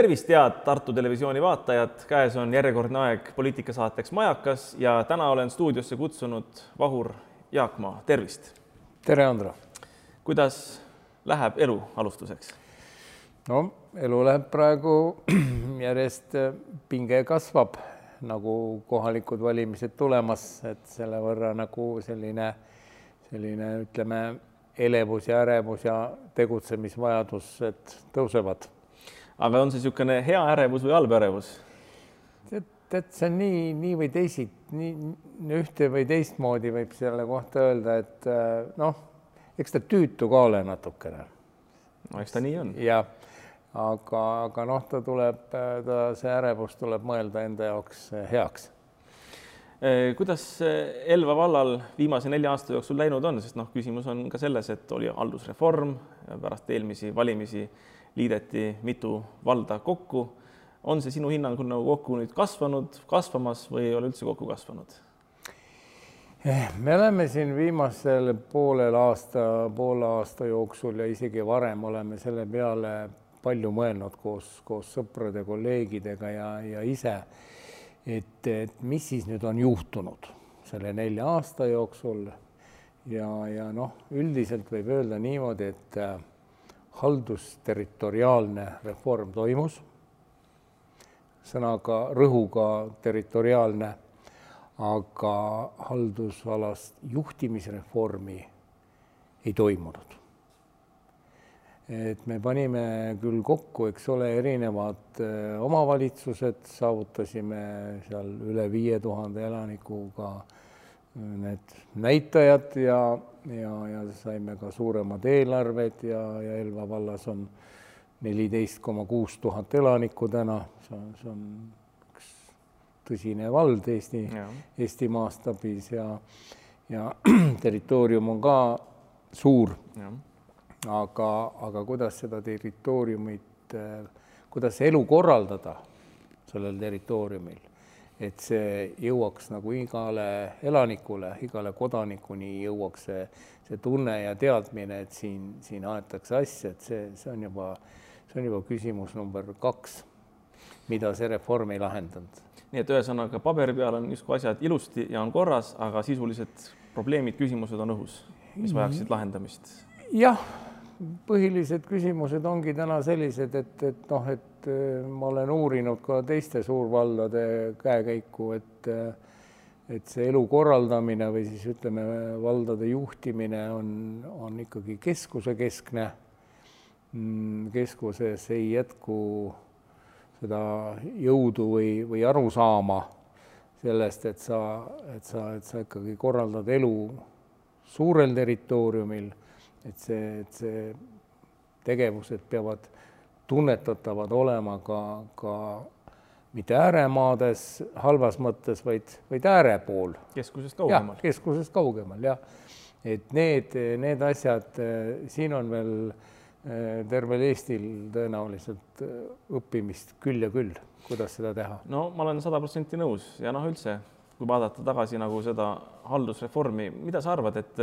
tervist, head Tartu Televisiooni vaatajad, käes on järjekordne aeg poliitikasaateks Majakas ja täna olen stuudiosse kutsunud Vahur Jaakmaa, tervist. tere, Andro. kuidas läheb elu alustuseks? no elu läheb praegu järjest, pinge kasvab nagu kohalikud valimised tulemas, et selle võrra nagu selline, selline ütleme, elevus ja ärevus ja tegutsemisvajadus, et tõusevad aga on see niisugune hea ärevus või halb ärevus? tead, see on nii, nii või teisiti, nii ühte või teistmoodi võib selle kohta öelda, et noh, eks ta tüütu ka ole natukene. no eks ta nii on. jah, aga, aga noh, ta tuleb, ta, see ärevus tuleb mõelda enda jaoks heaks kuidas Elva vallal viimase nelja aasta jooksul läinud on, sest noh, küsimus on ka selles, et oli haldusreform pärast eelmisi valimisi liideti mitu valda kokku. on see sinu hinnangul nagu kokku nüüd kasvanud, kasvamas või ei ole üldse kokku kasvanud? Eh, me oleme siin viimasel poolel aasta, poole aasta jooksul ja isegi varem oleme selle peale palju mõelnud koos, koos sõprade, kolleegidega ja, ja ise, et, et mis siis nüüd on juhtunud selle nelja aasta jooksul ja, ja noh, üldiselt võib öelda niimoodi, et haldusterritoriaalne reform toimus, sõnaga rõhuga territoriaalne, aga haldusalast juhtimisreformi ei toimunud. et me panime küll kokku, eks ole, erinevad äh, omavalitsused, saavutasime seal üle viie tuhande elanikuga äh, need näitajad ja ja, ja saime ka suuremad eelarved ja, ja Elva vallas on neliteist koma kuus tuhat elanikku täna, see on, see on üks tõsine vald Eesti, Eesti mastaabis ja, ja territoorium on ka suur. aga, aga kuidas seda territooriumit, kuidas elu korraldada sellel territooriumil et see jõuaks nagu igale elanikule, igale kodanikuni jõuaks see, see tunne ja teadmine, et siin, siin aetakse asja, et see, see on juba, see on juba küsimus number kaks, mida see reform ei lahendanud. nii et ühesõnaga paberi peal on justkui asjad ilusti ja on korras, aga sisulised probleemid, küsimused on õhus, mis vajaksid lahendamist. jah põhilised küsimused ongi täna sellised, et, et noh, et äh, ma olen uurinud ka teiste suurvaldade käekäiku, et äh, et see elu korraldamine või siis ütleme, valdade juhtimine on, on ikkagi keskuse keskne. Mm, keskuses ei jätku seda jõudu või, või arusaama sellest, et sa, et sa, et sa ikkagi korraldad elu suurel territooriumil et see, et see tegevused peavad tunnetatavad olema ka, ka mitte ääremaades halvas mõttes, vaid, vaid ääre pool. keskusest kaugemal. keskusest kaugemal jah, et need, need asjad, siin on veel eh, tervel Eestil tõenäoliselt eh, õppimist küll ja küll, kuidas seda teha. no ma olen sada protsenti nõus ja noh, üldse kui vaadata tagasi nagu seda haldusreformi, mida sa arvad, et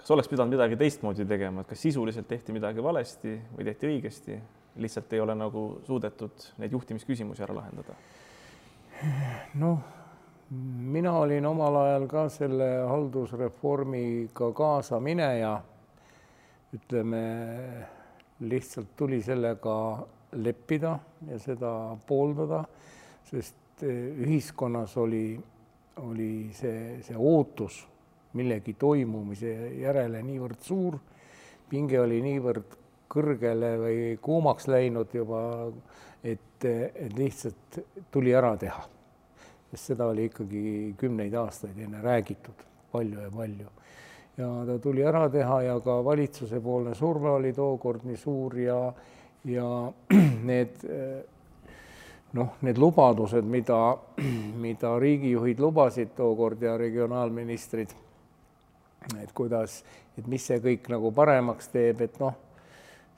kas oleks pidanud midagi teistmoodi tegema, et kas sisuliselt tehti midagi valesti või tehti õigesti, lihtsalt ei ole nagu suudetud neid juhtimisküsimusi ära lahendada? noh, mina olin omal ajal ka selle haldusreformiga kaasamineja. ütleme, lihtsalt tuli sellega leppida ja seda pooldada, sest ühiskonnas oli, oli see, see ootus millegi toimumise järele niivõrd suur, pinge oli niivõrd kõrgele või kuumaks läinud juba, et, et lihtsalt tuli ära teha. sest seda oli ikkagi kümneid aastaid enne räägitud, palju ja palju. ja ta tuli ära teha ja ka valitsusepoolne surve oli tookord nii suur ja, ja need noh, need lubadused, mida, mida riigijuhid lubasid tookord ja regionaalministrid et kuidas, et mis see kõik nagu paremaks teeb, et noh,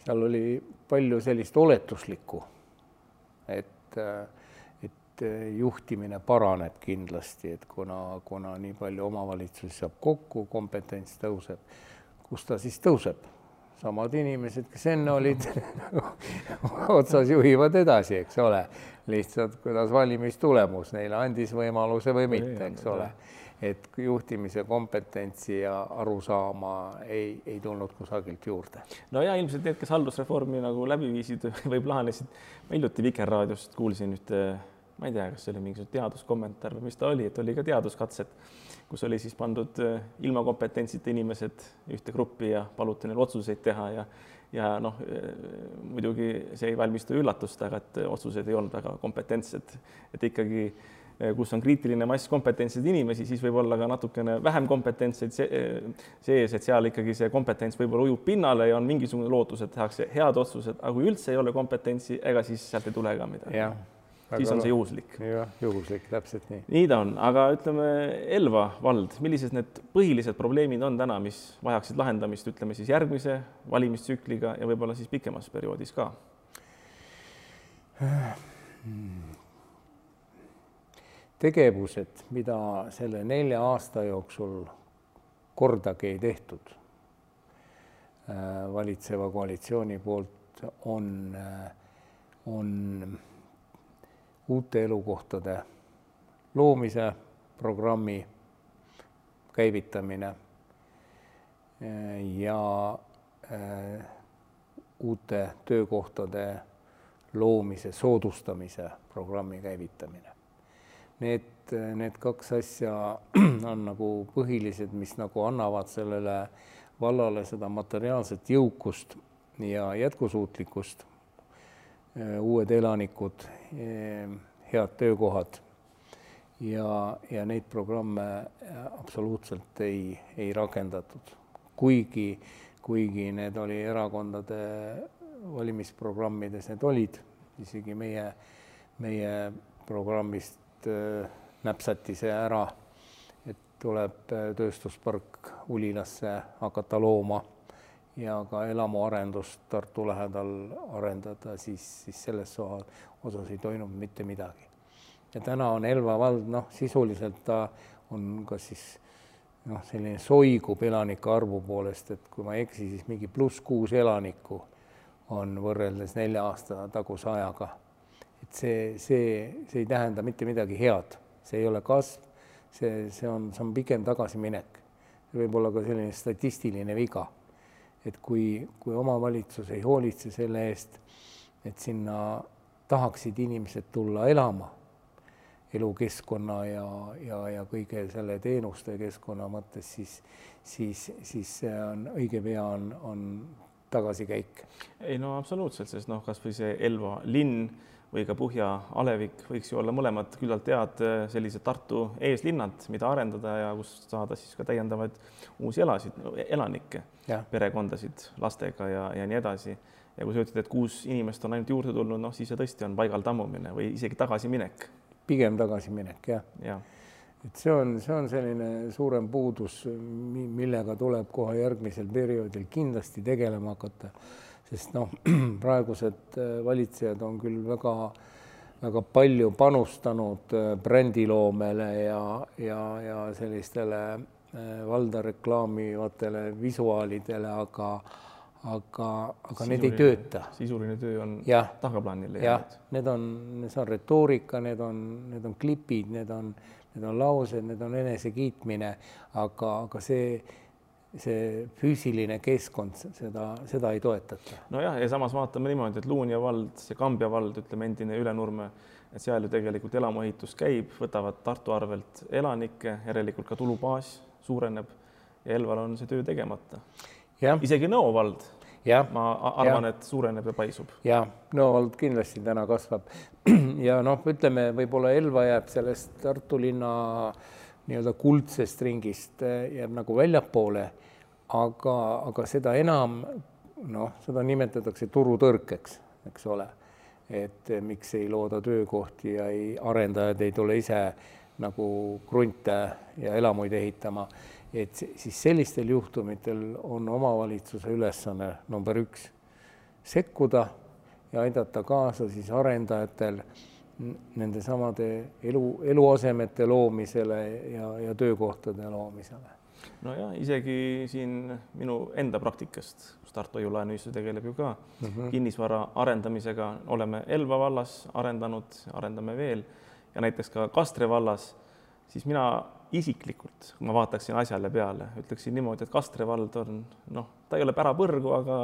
seal oli palju sellist oletuslikku, et, et juhtimine paraneb kindlasti, et kuna, kuna nii palju omavalitsusi saab kokku, kompetents tõuseb, kus ta siis tõuseb? samad inimesed, kes enne olid otsas juhivad edasi, eks ole. lihtsalt kuidas valimistulemus neile andis võimaluse või mitte, eks ole. Et juhtimise kompetentsi ja arusaama ei, ei tulnud kusagilt juurde. no ja ilmselt need, kes haldusreformi nagu läbi viisid või plaanisid, ma hiljuti Vikerraadiost kuulsin ühte ma ei tea, kas see oli mingisugune teaduskommentaar või mis ta oli, et oli ka teaduskatset, kus oli siis pandud äh, ilma kompetentsita inimesed ühte gruppi ja paluti neil otsuseid teha ja ja noh, äh, muidugi see ei valmista üllatust, aga et otsused ei olnud väga kompetentsed, et ikkagi kus on kriitiline mass kompetentseid inimesi, siis võib olla ka natukene vähem kompetentseid sees, et seal ikkagi see kompetents võib-olla ujub pinnale ja on mingisugune lootus, et tehakse head otsused, aga kui üldse ei ole kompetentsi, ega siis sealt ei tule ka midagi siis on see juhuslik. jah, juhuslik, täpselt nii. nii ta on, aga ütleme, Elva vald, millised need põhilised probleemid on täna, mis vajaksid lahendamist, ütleme siis järgmise valimistsükliga ja võib-olla siis pikemas perioodis ka? Tegevused, mida selle nelja aasta jooksul kordagi ei tehtud äh, valitseva koalitsiooni poolt, on, äh, on uute elukohtade loomise programmi käivitamine ja äh, uute töökohtade loomise soodustamise programmi käivitamine. Need, need kaks asja on nagu põhilised, mis nagu annavad sellele vallale seda materiaalset jõukust ja jätkusuutlikkust. Äh, uued elanikud, äh, head töökohad. Ja, ja neid programme äh, absoluutselt ei, ei rakendatud, kuigi, kuigi need oli erakondade valimisprogrammides, need olid, isegi meie, meie programmist näpsati see ära, et tuleb tööstuspark Ulilasse hakata looma ja ka elamuarendust Tartu lähedal arendada, siis, siis selles osas ei toimunud mitte midagi. ja täna on Elva vald, noh, sisuliselt ta on kas siis noh, selline soigub elanike arvu poolest, et kui ma ei eksi, siis mingi pluss kuus elanikku on võrreldes nelja aasta taguse ajaga. Et see, see, see ei tähenda mitte midagi head, see ei ole kasv, see, see on, see on pigem tagasiminek. võib olla ka selline statistiline viga et kui, kui omavalitsus ei hoolitse selle eest, et sinna tahaksid inimesed tulla elama elukeskkonna ja, ja, ja kõige selle teenuste keskkonna mõttes, siis, siis, siis see on õige pea on, on tagasikäik. ei no absoluutselt, sest noh, kasvõi see Elva linn või ka Puhja alevik võiks ju olla mõlemad küllalt head äh, sellised Tartu eeslinnad, mida arendada ja kust saada siis ka täiendavaid uusi elasid, elanikke, perekondasid lastega ja, ja nii edasi. ja kui sa ütled, et kuus inimest on ainult juurde tulnud, noh, siis see tõesti on paigal tammumine või isegi tagasiminek. pigem tagasiminek jah ja. et see on, see on selline suurem puudus, millega tuleb kohe järgmisel perioodil kindlasti tegelema hakata sest noh, praegused äh, valitsejad on küll väga, väga palju panustanud äh, brändiloomele ja, ja, ja sellistele äh, valda reklaamivatele visuaalidele, aga aga, aga sisuline, need ei tööta. sisuline töö on tagaplaanile jäänud. Need on, see on retoorika, need on, need on klipid, need on, need on laused, need on enesekiitmine, aga, aga see see füüsiline keskkond, seda, seda ei toetata. nojah, ja samas vaatame niimoodi, et Luunja vald, see Kambja vald, ütleme endine Ülenurme, et seal ju tegelikult elamuehitus käib, võtavad Tartu arvelt elanikke, järelikult ka tulubaas suureneb ja Elval on see töö tegemata. isegi Nõo vald, ma arvan, et suureneb ja paisub. ja Nõo vald kindlasti täna kasvab ja noh, ütleme võib-olla Elva jääb sellest Tartu linna nii-öelda kuldsest ringist jääb nagu väljapoole aga, aga seda enam noh, seda nimetatakse turutõrkeks, eks ole. et miks ei looda töökohti ja ei, arendajad ei tule ise nagu krunte ja elamuid ehitama, et siis sellistel juhtumitel on omavalitsuse ülesanne number üks sekkuda ja aidata kaasa siis arendajatel nendesamade elu, eluasemete loomisele ja, ja töökohtade loomisele nojah, isegi siin minu enda praktikast, kus Tartu Hoiu-laenuühistu tegeleb ju ka mm -hmm. kinnisvara arendamisega, oleme Elva vallas arendanud, arendame veel ja näiteks ka Kastre vallas, siis mina isiklikult, kui ma vaataksin asjale peale, ütleksin niimoodi, et Kastre vald on noh, ta ei ole pärapõrgu, aga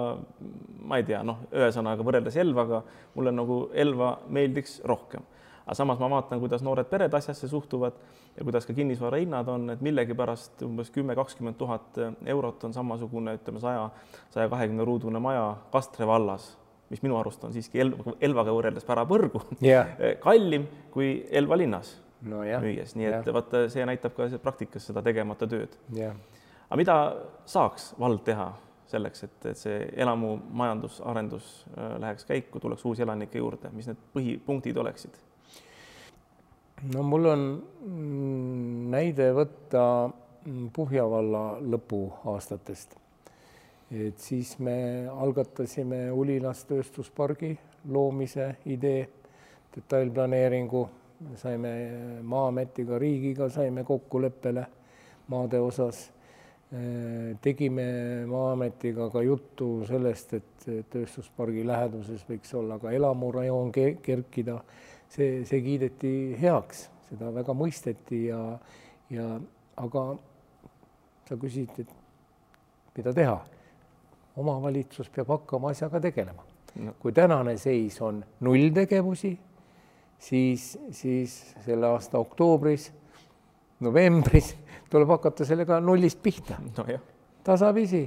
ma ei tea, noh, ühesõnaga võrreldes Elvaga mulle nagu Elva meeldiks rohkem aga samas ma vaatan, kuidas noored pered asjasse suhtuvad ja kuidas ka kinnisvara hinnad on, et millegipärast umbes kümme, kakskümmend tuhat eurot on samasugune, ütleme saja, saja kahekümne ruudune maja Kastre vallas, mis minu arust on siiski Elva, Elvaga võrreldes pärapõrgu yeah. kallim kui Elva linnas no, müües, nii et yeah. vaata, see näitab ka praktikas seda tegemata tööd aga mida saaks vald teha selleks, et, et see elamumajandusarendus äh, läheks käiku, tuleks uusi elanikke juurde, mis need põhipunktid oleksid? no mul on mm, näide võtta mm, Puhja valla lõpuaastatest. et siis me algatasime Ulilas tööstuspargi loomise idee, detailplaneeringu, saime Maa-ametiga, riigiga saime kokkuleppele maade osas. tegime Maa-ametiga ka juttu sellest, et tööstuspargi läheduses võiks olla ka elamurajoon kerkida see, see kiideti heaks, seda väga mõisteti ja, ja aga sa küsisid, et mida teha. omavalitsus peab hakkama asjaga tegelema no.. kui tänane seis on nulltegevusi, siis, siis selle aasta oktoobris, novembris tuleb hakata sellega nullist pihta no. tasapisi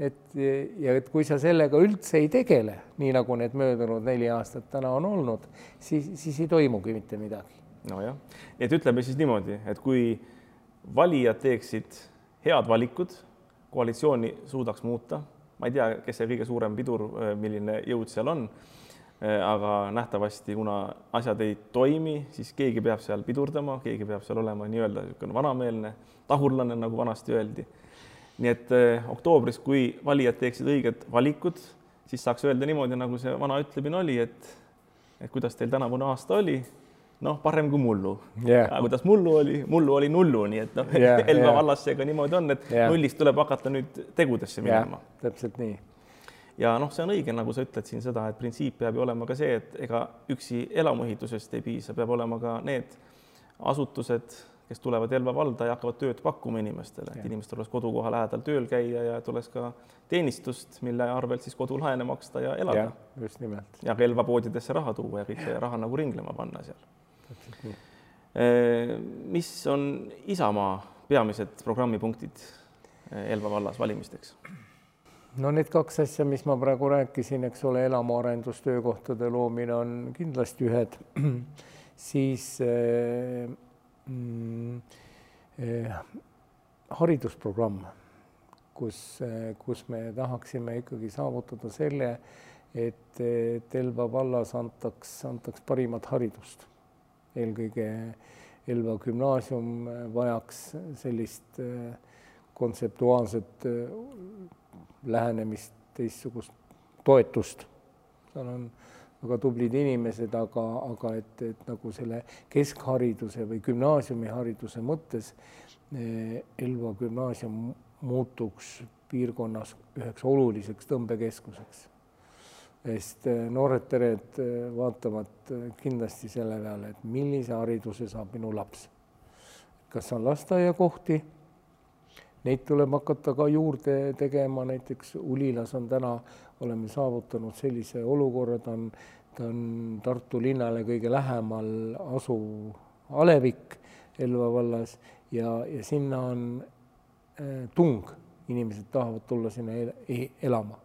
et ja et kui sa sellega üldse ei tegele, nii nagu need möödunud neli aastat täna on olnud, siis, siis ei toimugi mitte midagi. nojah, et ütleme siis niimoodi, et kui valijad teeksid head valikud, koalitsiooni suudaks muuta, ma ei tea, kes see kõige suurem pidur, milline jõud seal on, aga nähtavasti, kuna asjad ei toimi, siis keegi peab seal pidurdama, keegi peab seal olema nii-öelda niisugune vanameelne tahurlane, nagu vanasti öeldi nii et eh, oktoobris, kui valijad teeksid õiged valikud, siis saaks öelda niimoodi, nagu see vana ütlemine oli, et, et kuidas teil tänavune aasta oli, noh, parem kui mullu yeah.. kuidas mullu oli, mullu oli nullu, nii et noh yeah,, Elva yeah. vallas see ka niimoodi on, et yeah. nullist tuleb hakata nüüd tegudesse minema yeah,. täpselt nii. Ja noh, see on õige, nagu sa ütled siin seda, et printsiip peab ju olema ka see, et ega üksi elamuehitusest ei piisa, peab olema ka need asutused kes tulevad Elva valda ja hakkavad tööd pakkuma inimestele, et inimestel oleks kodukoha lähedal tööl käia ja et oleks ka teenistust, mille arvelt siis kodulaene maksta ja elada. just nimelt. ja ka Elva poodidesse raha tuua ja kõik see raha nagu ringlema panna seal. mis on Isamaa peamised programmipunktid Elva vallas valimisteks? No need kaks asja, mis ma praegu rääkisin, eks ole, elamuarendus, töökohtade loomine on kindlasti ühed siis äh, eh, haridusprogramm, kus, eh, kus me tahaksime ikkagi saavutada selle, et, Elva vallas antaks, antaks parimat haridust. eelkõige Elva gümnaasium vajaks sellist eh, kontseptuaalset eh, lähenemist, teistsugust toetust. seal on väga tublid inimesed, aga, aga et, et nagu selle keskhariduse või gümnaasiumihariduse mõttes eh, Elva gümnaasium muutuks piirkonnas üheks oluliseks tõmbekeskuseks. sest eh, noored pered vaatavad kindlasti selle peale, et millise hariduse saab minu laps. kas on lasteaiakohti Neid tuleb hakata ka juurde tegema, näiteks Ulilas on täna, oleme saavutanud sellise olukorra, ta on, ta on Tartu linnale kõige lähemal asuv alevik Elva vallas ja, ja sinna on äh, tung, inimesed tahavad tulla sinna el elama.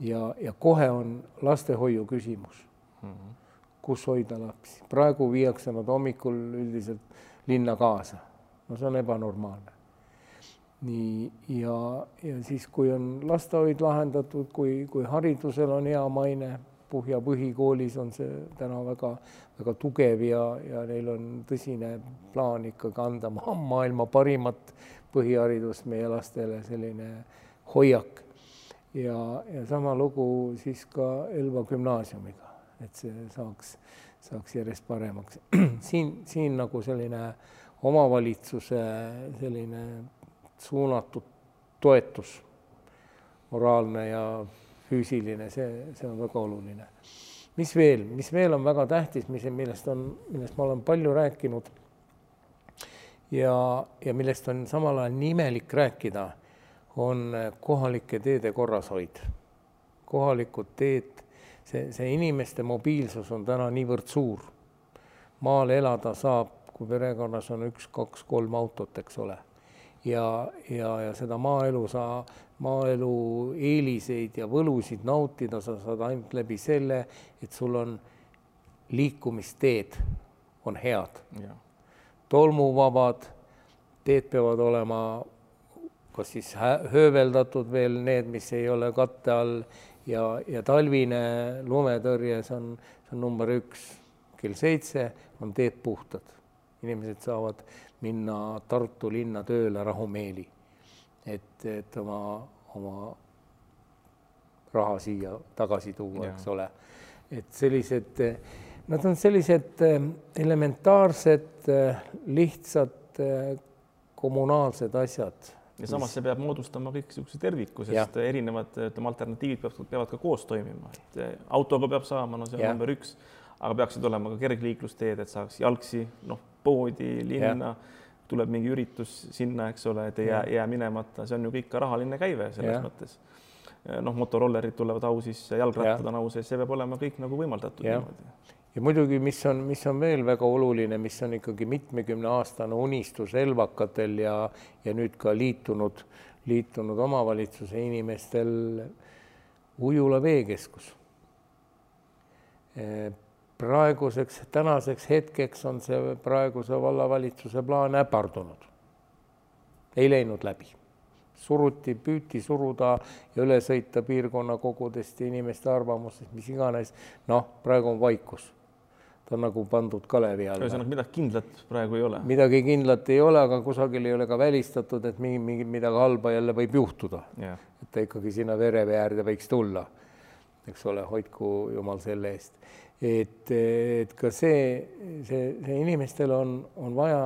ja, ja kohe on lastehoiu küsimus mm, -hmm. kus hoida lapsi, praegu viiakse nad hommikul üldiselt linna kaasa, no see on ebanormaalne nii, ja, ja siis, kui on lastehoid lahendatud, kui, kui haridusel on hea maine, Puhja põhikoolis on see täna väga-väga tugev ja, ja neil on tõsine plaan ikkagi anda maailma parimat põhiharidust meie lastele, selline hoiak. ja, ja sama lugu siis ka Elva gümnaasiumiga, et see saaks, saaks järjest paremaks. siin, siin nagu selline omavalitsuse selline suunatud toetus, moraalne ja füüsiline, see, see on väga oluline. mis veel, mis veel on väga tähtis, mis, millest on, millest ma olen palju rääkinud ja, ja millest on samal ajal nii imelik rääkida, on kohalike teede korrashoid. kohalikud teed, see, see inimeste mobiilsus on täna niivõrd suur. maal elada saab, kui perekonnas on üks, kaks, kolm autot, eks ole ja, ja, ja seda maaelu sa, maaelu eeliseid ja võlusid nautida sa saad ainult läbi selle, et sul on liikumisteed on head, tolmuvabad, teed peavad olema kas siis hööveldatud veel need, mis ei ole katte all ja, ja talvine lumetõrje, see on, see on number üks. kell seitse on teed puhtad, inimesed saavad minna Tartu linna tööle rahumeeli. et, et oma, oma raha siia tagasi tuua, eks ole. et sellised, nad on sellised eh, elementaarsed, eh, lihtsad eh, kommunaalsed asjad ja samas see peab moodustama kõik niisuguse terviku, sest ja. erinevad ütleme, alternatiivid peavad, peavad ka koos toimima, et autoga peab saama, no see on ja. number üks, aga peaksid olema ka kergliiklusteed, et saaks jalgsi, noh, poodi, linna, tuleb mingi üritus sinna, eks ole, et ei jää, jää minemata, see on ju kõik ka rahaline käive selles ja. mõttes. noh, motorollerid tulevad au sisse, jalgrattad on au sees, see peab olema kõik nagu võimaldatud ja. niimoodi. ja muidugi, mis on, mis on veel väga oluline, mis on ikkagi mitmekümneaastane unistus elvakatel ja, ja nüüd ka liitunud, liitunud omavalitsuse inimestel ujula veekeskus praeguseks, tänaseks hetkeks on see praeguse vallavalitsuse plaan äpardunud. ei läinud läbi. suruti, püüti suruda ja üle sõita piirkonnakogudest ja inimeste arvamustest, mis iganes. noh, praegu on vaikus. ta on nagu pandud kalevi alla. ühesõnaga midagi kindlat praegu ei ole? midagi kindlat ei ole, aga kusagil ei ole ka välistatud, et mingi, mingi midagi halba jälle võib juhtuda. et ta ikkagi sinna verevee äärde võiks tulla. eks ole, hoidku jumal selle eest et, et ka see, see, see inimestel on, on vaja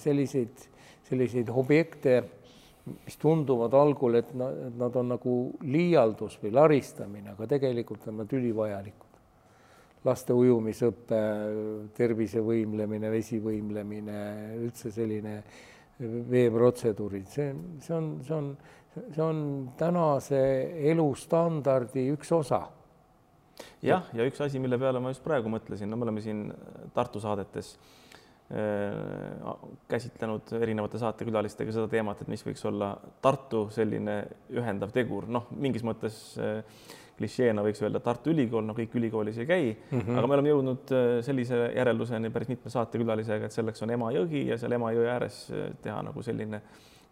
selliseid, selliseid objekte, mis tunduvad algul, et nad, on nagu liialdus või laristamine, aga tegelikult on nad ülivajalikud. laste ujumisõpe, tervisevõimlemine, vesivõimlemine, üldse selline veeprotseduurid, see, see on, see on, see on tänase elustandardi üks osa jah, ja üks asi, mille peale ma just praegu mõtlesin, no me oleme siin Tartu saadetes äh, käsitlenud erinevate saatekülalistega seda teemat, et mis võiks olla Tartu selline ühendav tegur, noh, mingis mõttes äh, klišeena võiks öelda Tartu Ülikool, no kõik ülikoolis ei käi mm, -hmm. aga me oleme jõudnud äh, sellise järelduseni päris mitme saatekülalisega, et selleks on Emajõgi ja seal Emajõe ääres teha nagu selline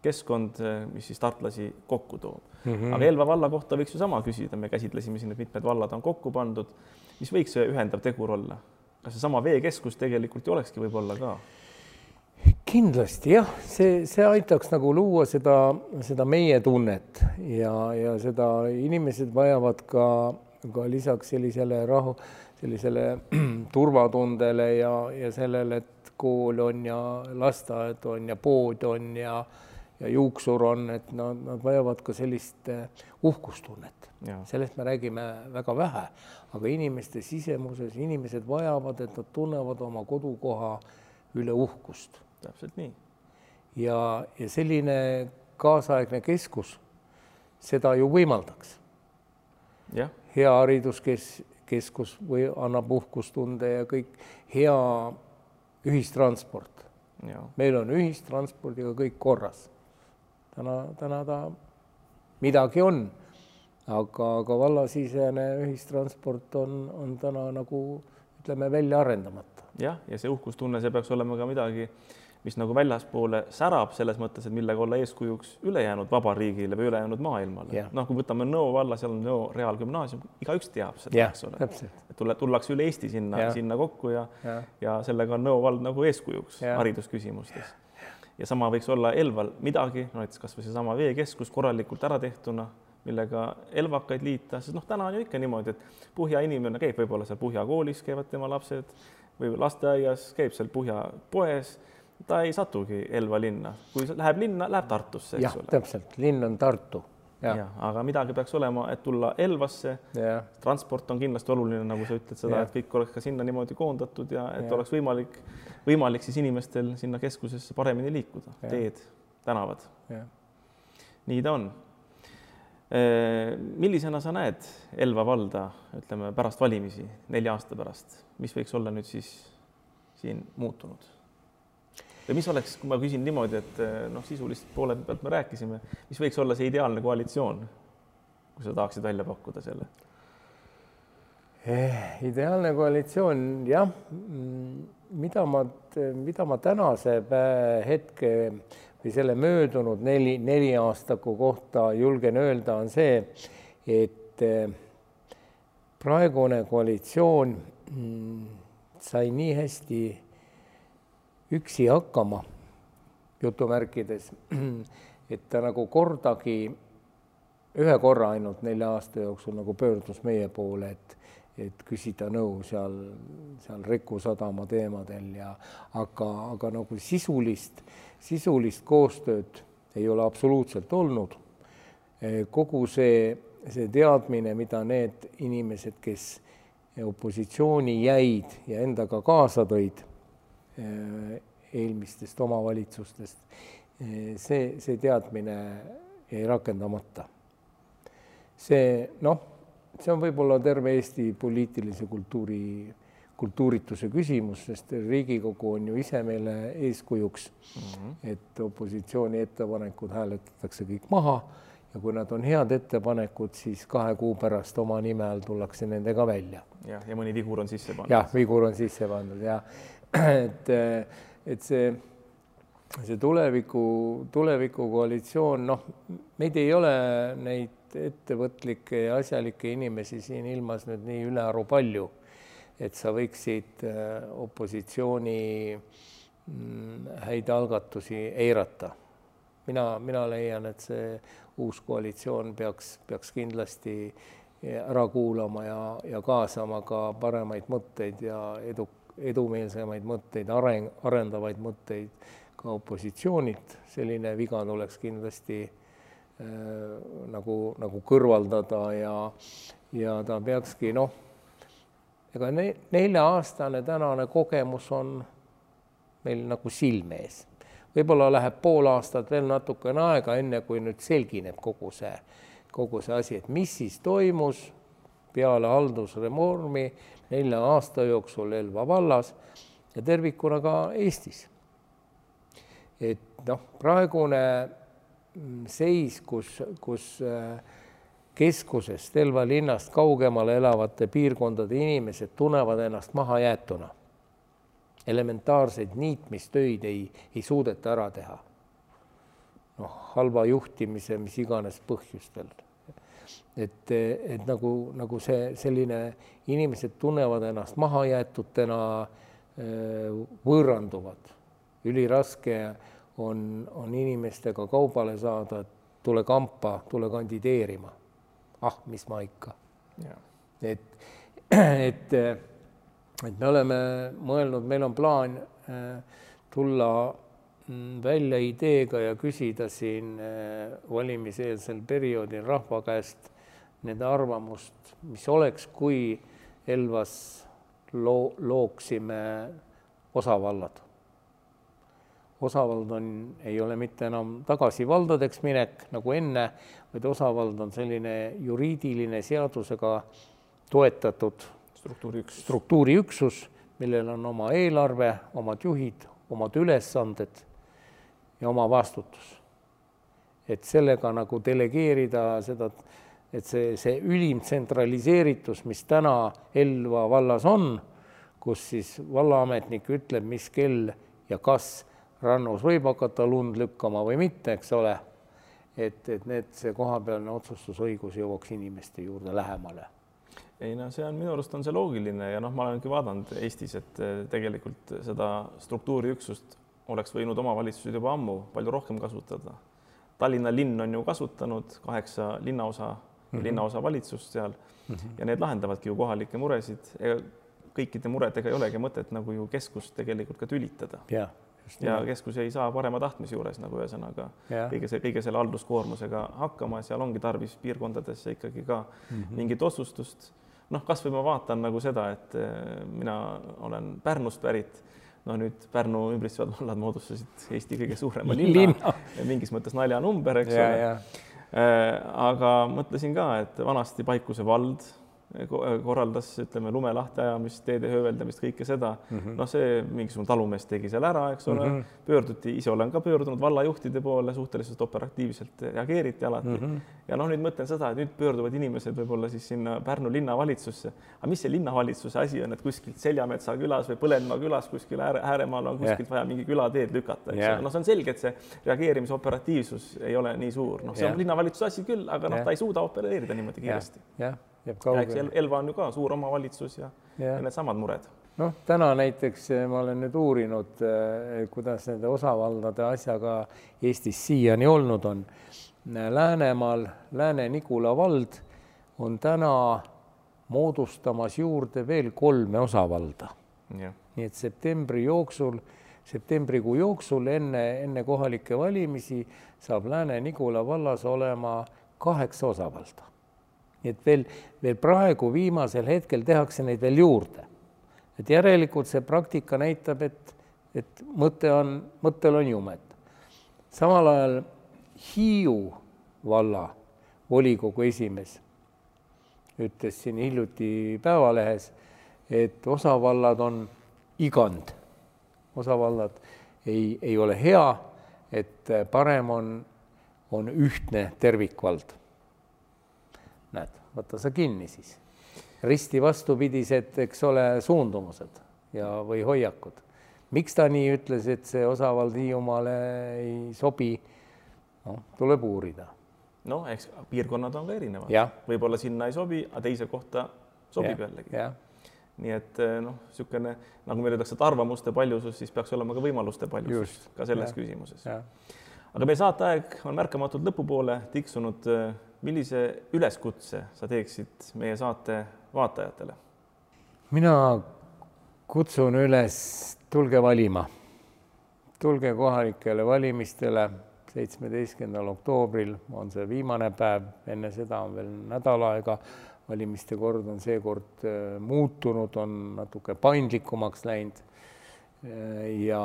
keskkond, mis siis tartlasi kokku toob mm. -hmm. aga Elva valla kohta võiks ju sama küsida, me käsitlesime siin, et mitmed vallad on kokku pandud. mis võiks see ühendav tegur olla? kas seesama veekeskus tegelikult ju olekski võib-olla ka? kindlasti jah, see, see aitaks nagu luua seda, seda meie tunnet ja, ja seda inimesed vajavad ka, ka lisaks sellisele rahu, sellisele turvatundele ja, ja sellele, et kool on ja lasteaed on ja pood on ja ja juuksur on, et nad, nad vajavad ka sellist eh, uhkustunnet. sellest me räägime väga vähe, aga inimeste sisemuses inimesed vajavad, et nad tunnevad oma kodukoha üle uhkust. täpselt nii. ja, ja selline kaasaegne keskus seda ju võimaldaks. hea hariduskes-, keskus või annab uhkustunde ja kõik hea ühistransport. meil on ühistranspordiga kõik korras täna, täna ta midagi on, aga, aga vallasisene ühistransport on, on täna nagu ütleme, välja arendamata. jah, ja see uhkustunne, see peaks olema ka midagi, mis nagu väljaspoole särab selles mõttes, et millega olla eeskujuks ülejäänud vabariigile või ülejäänud maailmale. noh, kui võtame Nõo valla, seal on Nõo Reaalgümnaasium, igaüks teab seda, eks ole. tulla, tullakse üle Eesti sinna, sinna kokku ja, ja., ja sellega on Nõo vald nagu eeskujuks haridusküsimustes ja sama võiks olla Elval midagi, no näiteks kasvõi seesama veekeskus korralikult ära tehtuna, millega elvakaid liita, sest noh, täna on ju ikka niimoodi, et Puhja inimene käib võib-olla seal Puhja koolis, käivad tema lapsed või lasteaias, käib seal Puhja poes ta ei satugi Elva linna, kui läheb linna, läheb Tartusse, eks ole. täpselt, linn on Tartu. Jah, aga midagi peaks olema, et tulla Elvasse. transport on kindlasti oluline, nagu sa ütled seda, et kõik oleks ka sinna niimoodi koondatud ja et ja. oleks võimalik, võimalik siis inimestel sinna keskusesse paremini liikuda, teed, tänavad. nii ta on millisena sa näed Elva valda, ütleme pärast valimisi, nelja aasta pärast, mis võiks olla nüüd siis siin muutunud? Ja mis oleks, kui ma küsin niimoodi, et noh, sisulist poole pealt me rääkisime, mis võiks olla see ideaalne koalitsioon, kui sa tahaksid välja pakkuda selle eh,? ideaalne koalitsioon, jah, mida ma, mida ma tänase hetke või selle möödunud neli, neli aastaku kohta julgen öelda, on see, et eh, praegune koalitsioon mm, sai nii hästi üksi hakkama, jutumärkides, et ta nagu kordagi, ühe korra ainult nelja aasta jooksul nagu pöördus meie poole, et et küsida nõu seal, seal Riku sadama teemadel ja aga, aga nagu sisulist, sisulist koostööd ei ole absoluutselt olnud. kogu see, see teadmine, mida need inimesed, kes opositsiooni jäid ja endaga kaasa tõid, eelmistest omavalitsustest. Äh, see, see teadmine jäi rakendamata. see noh, see on võib-olla terve Eesti poliitilise kultuuri, kultuurituse küsimus, sest Riigikogu on ju ise meile eeskujuks mm, -hmm. et opositsiooni ettepanekud hääletatakse kõik maha ja kui nad on head ettepanekud, siis kahe kuu pärast oma nime all tullakse nendega välja. jah, ja mõni vigur on sisse pandud. jah, vigur on sisse pandud ja et, et see, see tuleviku, tulevikukoalitsioon, noh, meid ei ole neid ettevõtlikke ja asjalikke inimesi siin ilmas nüüd nii ülearu palju, et sa võiksid äh, opositsiooni mm, häid algatusi eirata. mina, mina leian, et see uus koalitsioon peaks, peaks kindlasti ära kuulama ja, ja kaasama ka paremaid mõtteid ja edu, edumeelsemaid mõtteid, areng, arendavaid mõtteid ka opositsioonilt, selline viga tuleks kindlasti äh, nagu, nagu kõrvaldada ja, ja ta peakski noh, ega ne, nelja-aastane tänane kogemus on meil nagu silme ees. võib-olla läheb pool aastat veel natukene aega, enne kui nüüd selgineb kogu see, kogu see asi, et mis siis toimus peale haldusreformi nelja aasta jooksul Elva vallas ja tervikuna ka Eestis. et noh, praegune seis, kus, kus äh, keskusest, Elva linnast kaugemal elavate piirkondade inimesed tunnevad ennast mahajäetuna. elementaarseid niitmistöid ei, ei suudeta ära teha. noh, halva juhtimise, mis iganes põhjustel et, et nagu, nagu see selline, inimesed tunnevad ennast mahajäetutena, võõranduvad. üliraske on, on inimestega kaubale saada, et tule kampa, tule kandideerima. ah, mis ma ikka. et, et, et me oleme mõelnud, meil on plaan tulla välja ideega ja küsida siin valimiseelsel perioodil rahva käest nende arvamust, mis oleks, kui Elvas loo-, looksime osavallad. osavald on, ei ole mitte enam tagasi valdadeks minek nagu enne, vaid osavald on selline juriidiline seadusega toetatud struktuuriüksus, struktuuriüksus, millel on oma eelarve, omad juhid, omad ülesanded ja oma vastutus. et sellega nagu delegeerida seda et see, see ülim tsentraliseeritus, mis täna Elva vallas on, kus siis vallaametnik ütleb, mis kell ja kas rannus võib hakata lund lükkama või mitte, eks ole. et, et need, see kohapealne otsustusõigus jõuaks inimeste juurde lähemale. ei no see on minu arust on see loogiline ja noh, ma olengi vaadanud Eestis, et eh, tegelikult seda struktuuriüksust oleks võinud omavalitsused juba ammu palju rohkem kasutada. Tallinna linn on ju kasutanud kaheksa linnaosa mm -hmm. linnaosavalitsust seal mm -hmm. ja need lahendavadki ju kohalikke muresid. kõikide muredega ei olegi mõtet nagu ju keskust tegelikult ka tülitada. jah, ja keskus ei saa parema tahtmise juures nagu ühesõnaga Jah. kõige see, kõige selle halduskoormusega hakkama, seal ongi tarvis piirkondadesse ikkagi ka mm -hmm. mingit otsustust. noh, kasvõi ma vaatan nagu seda, et eh, mina olen Pärnust pärit no nüüd Pärnu ümbritsevad vallad moodustasid Eesti kõige suurema linna, linna., mingis mõttes naljanumber, eks ja, ole. aga mõtlesin ka, et vanasti Paikuse vald korraldas, ütleme, lume lahtiajamist, teede hööveldamist, kõike seda mm -hmm. noh, see mingisugune talumees tegi seal ära, eks ole mm, -hmm. pöörduti, ise olen ka pöördunud vallajuhtide poole, suhteliselt operatiivselt reageeriti alati mm. -hmm. ja noh, nüüd mõtlen seda, et nüüd pöörduvad inimesed võib-olla siis sinna Pärnu linnavalitsusse. aga mis see linnavalitsuse asi on, et kuskilt Seljametsa külas või Põlenmaa külas kuskil ääre, ääremaal on kuskilt yeah. vaja mingi külateed lükata, eks yeah. ole, noh, see on selge, et see reageerimise operatiivsus ei ole nii suur, noh, see yeah. on linnavalitsuse asi küll, aga noh yeah., ta ei suuda opereerida niimoodi kiiresti yeah. Yeah kaugele. Elva on ju ka suur omavalitsus ja, ja. ja needsamad mured. noh, täna näiteks eh, ma olen nüüd uurinud, eh, kuidas nende osavaldade asjaga Eestis siiani olnud on. Läänemaal Lääne-Nigula vald on täna moodustamas juurde veel kolme osavalda. nii et septembri jooksul, septembrikuu jooksul enne, enne kohalikke valimisi saab Lääne-Nigula vallas olema kaheksa osavalda nii et veel, veel praegu viimasel hetkel tehakse neid veel juurde. et järelikult see praktika näitab, et, et mõte on, mõttel on jumet. samal ajal Hiiu valla volikogu esimees ütles siin hiljuti Päevalehes, et osavallad on igand, osavallad ei, ei ole hea, et parem on, on ühtne tervikvald näed, võta sa kinni siis. risti vastupidised, eks ole, suundumused ja, või hoiakud. miks ta nii ütles, et see osavald Hiiumaale ei sobi? noh, tuleb uurida. noh, eks piirkonnad on ka erinevad. võib-olla sinna ei sobi, aga teise kohta sobib ja. jällegi. nii et eh, noh, niisugune nagu meil öeldakse, et arvamuste paljusus, siis peaks olema ka võimaluste paljusus Just. ka selles ja. küsimuses. aga meie saateaeg on märkamatult lõpupoole tiksunud eh, millise üleskutse sa teeksid meie saate vaatajatele? mina kutsun üles, tulge valima, tulge kohalikele valimistele, seitsmeteistkümnendal oktoobril on see viimane päev, enne seda on veel nädal aega, valimiste kord on seekord äh, muutunud, on natuke paindlikumaks läinud. Äh, ja,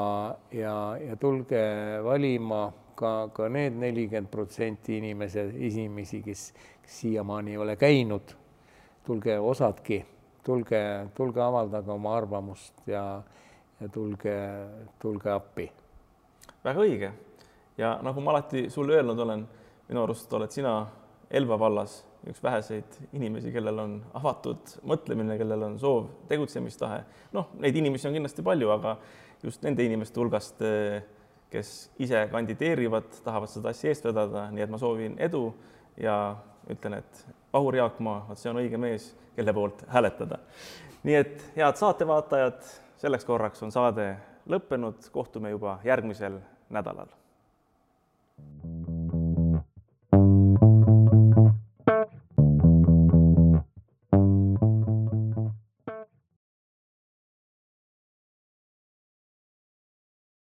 ja, ja tulge valima ka, ka need nelikümmend protsenti inimese, inimesi, kes, kes siiamaani ei ole käinud, tulge osadki, tulge, tulge avaldage oma arvamust ja, ja tulge, tulge appi. väga õige ja nagu ma alati sulle öelnud olen, minu arust oled sina Elva vallas üks väheseid inimesi, kellel on avatud mõtlemine, kellel on soov tegutsemistahe. noh, neid inimesi on kindlasti palju, aga just nende inimeste hulgast kes ise kandideerivad, tahavad seda asja eest vedada, nii et ma soovin edu ja ütlen, et Vahur Jaakmaa, vot see on õige mees, kelle poolt hääletada. nii et head saatevaatajad, selleks korraks on saade lõppenud, kohtume juba järgmisel nädalal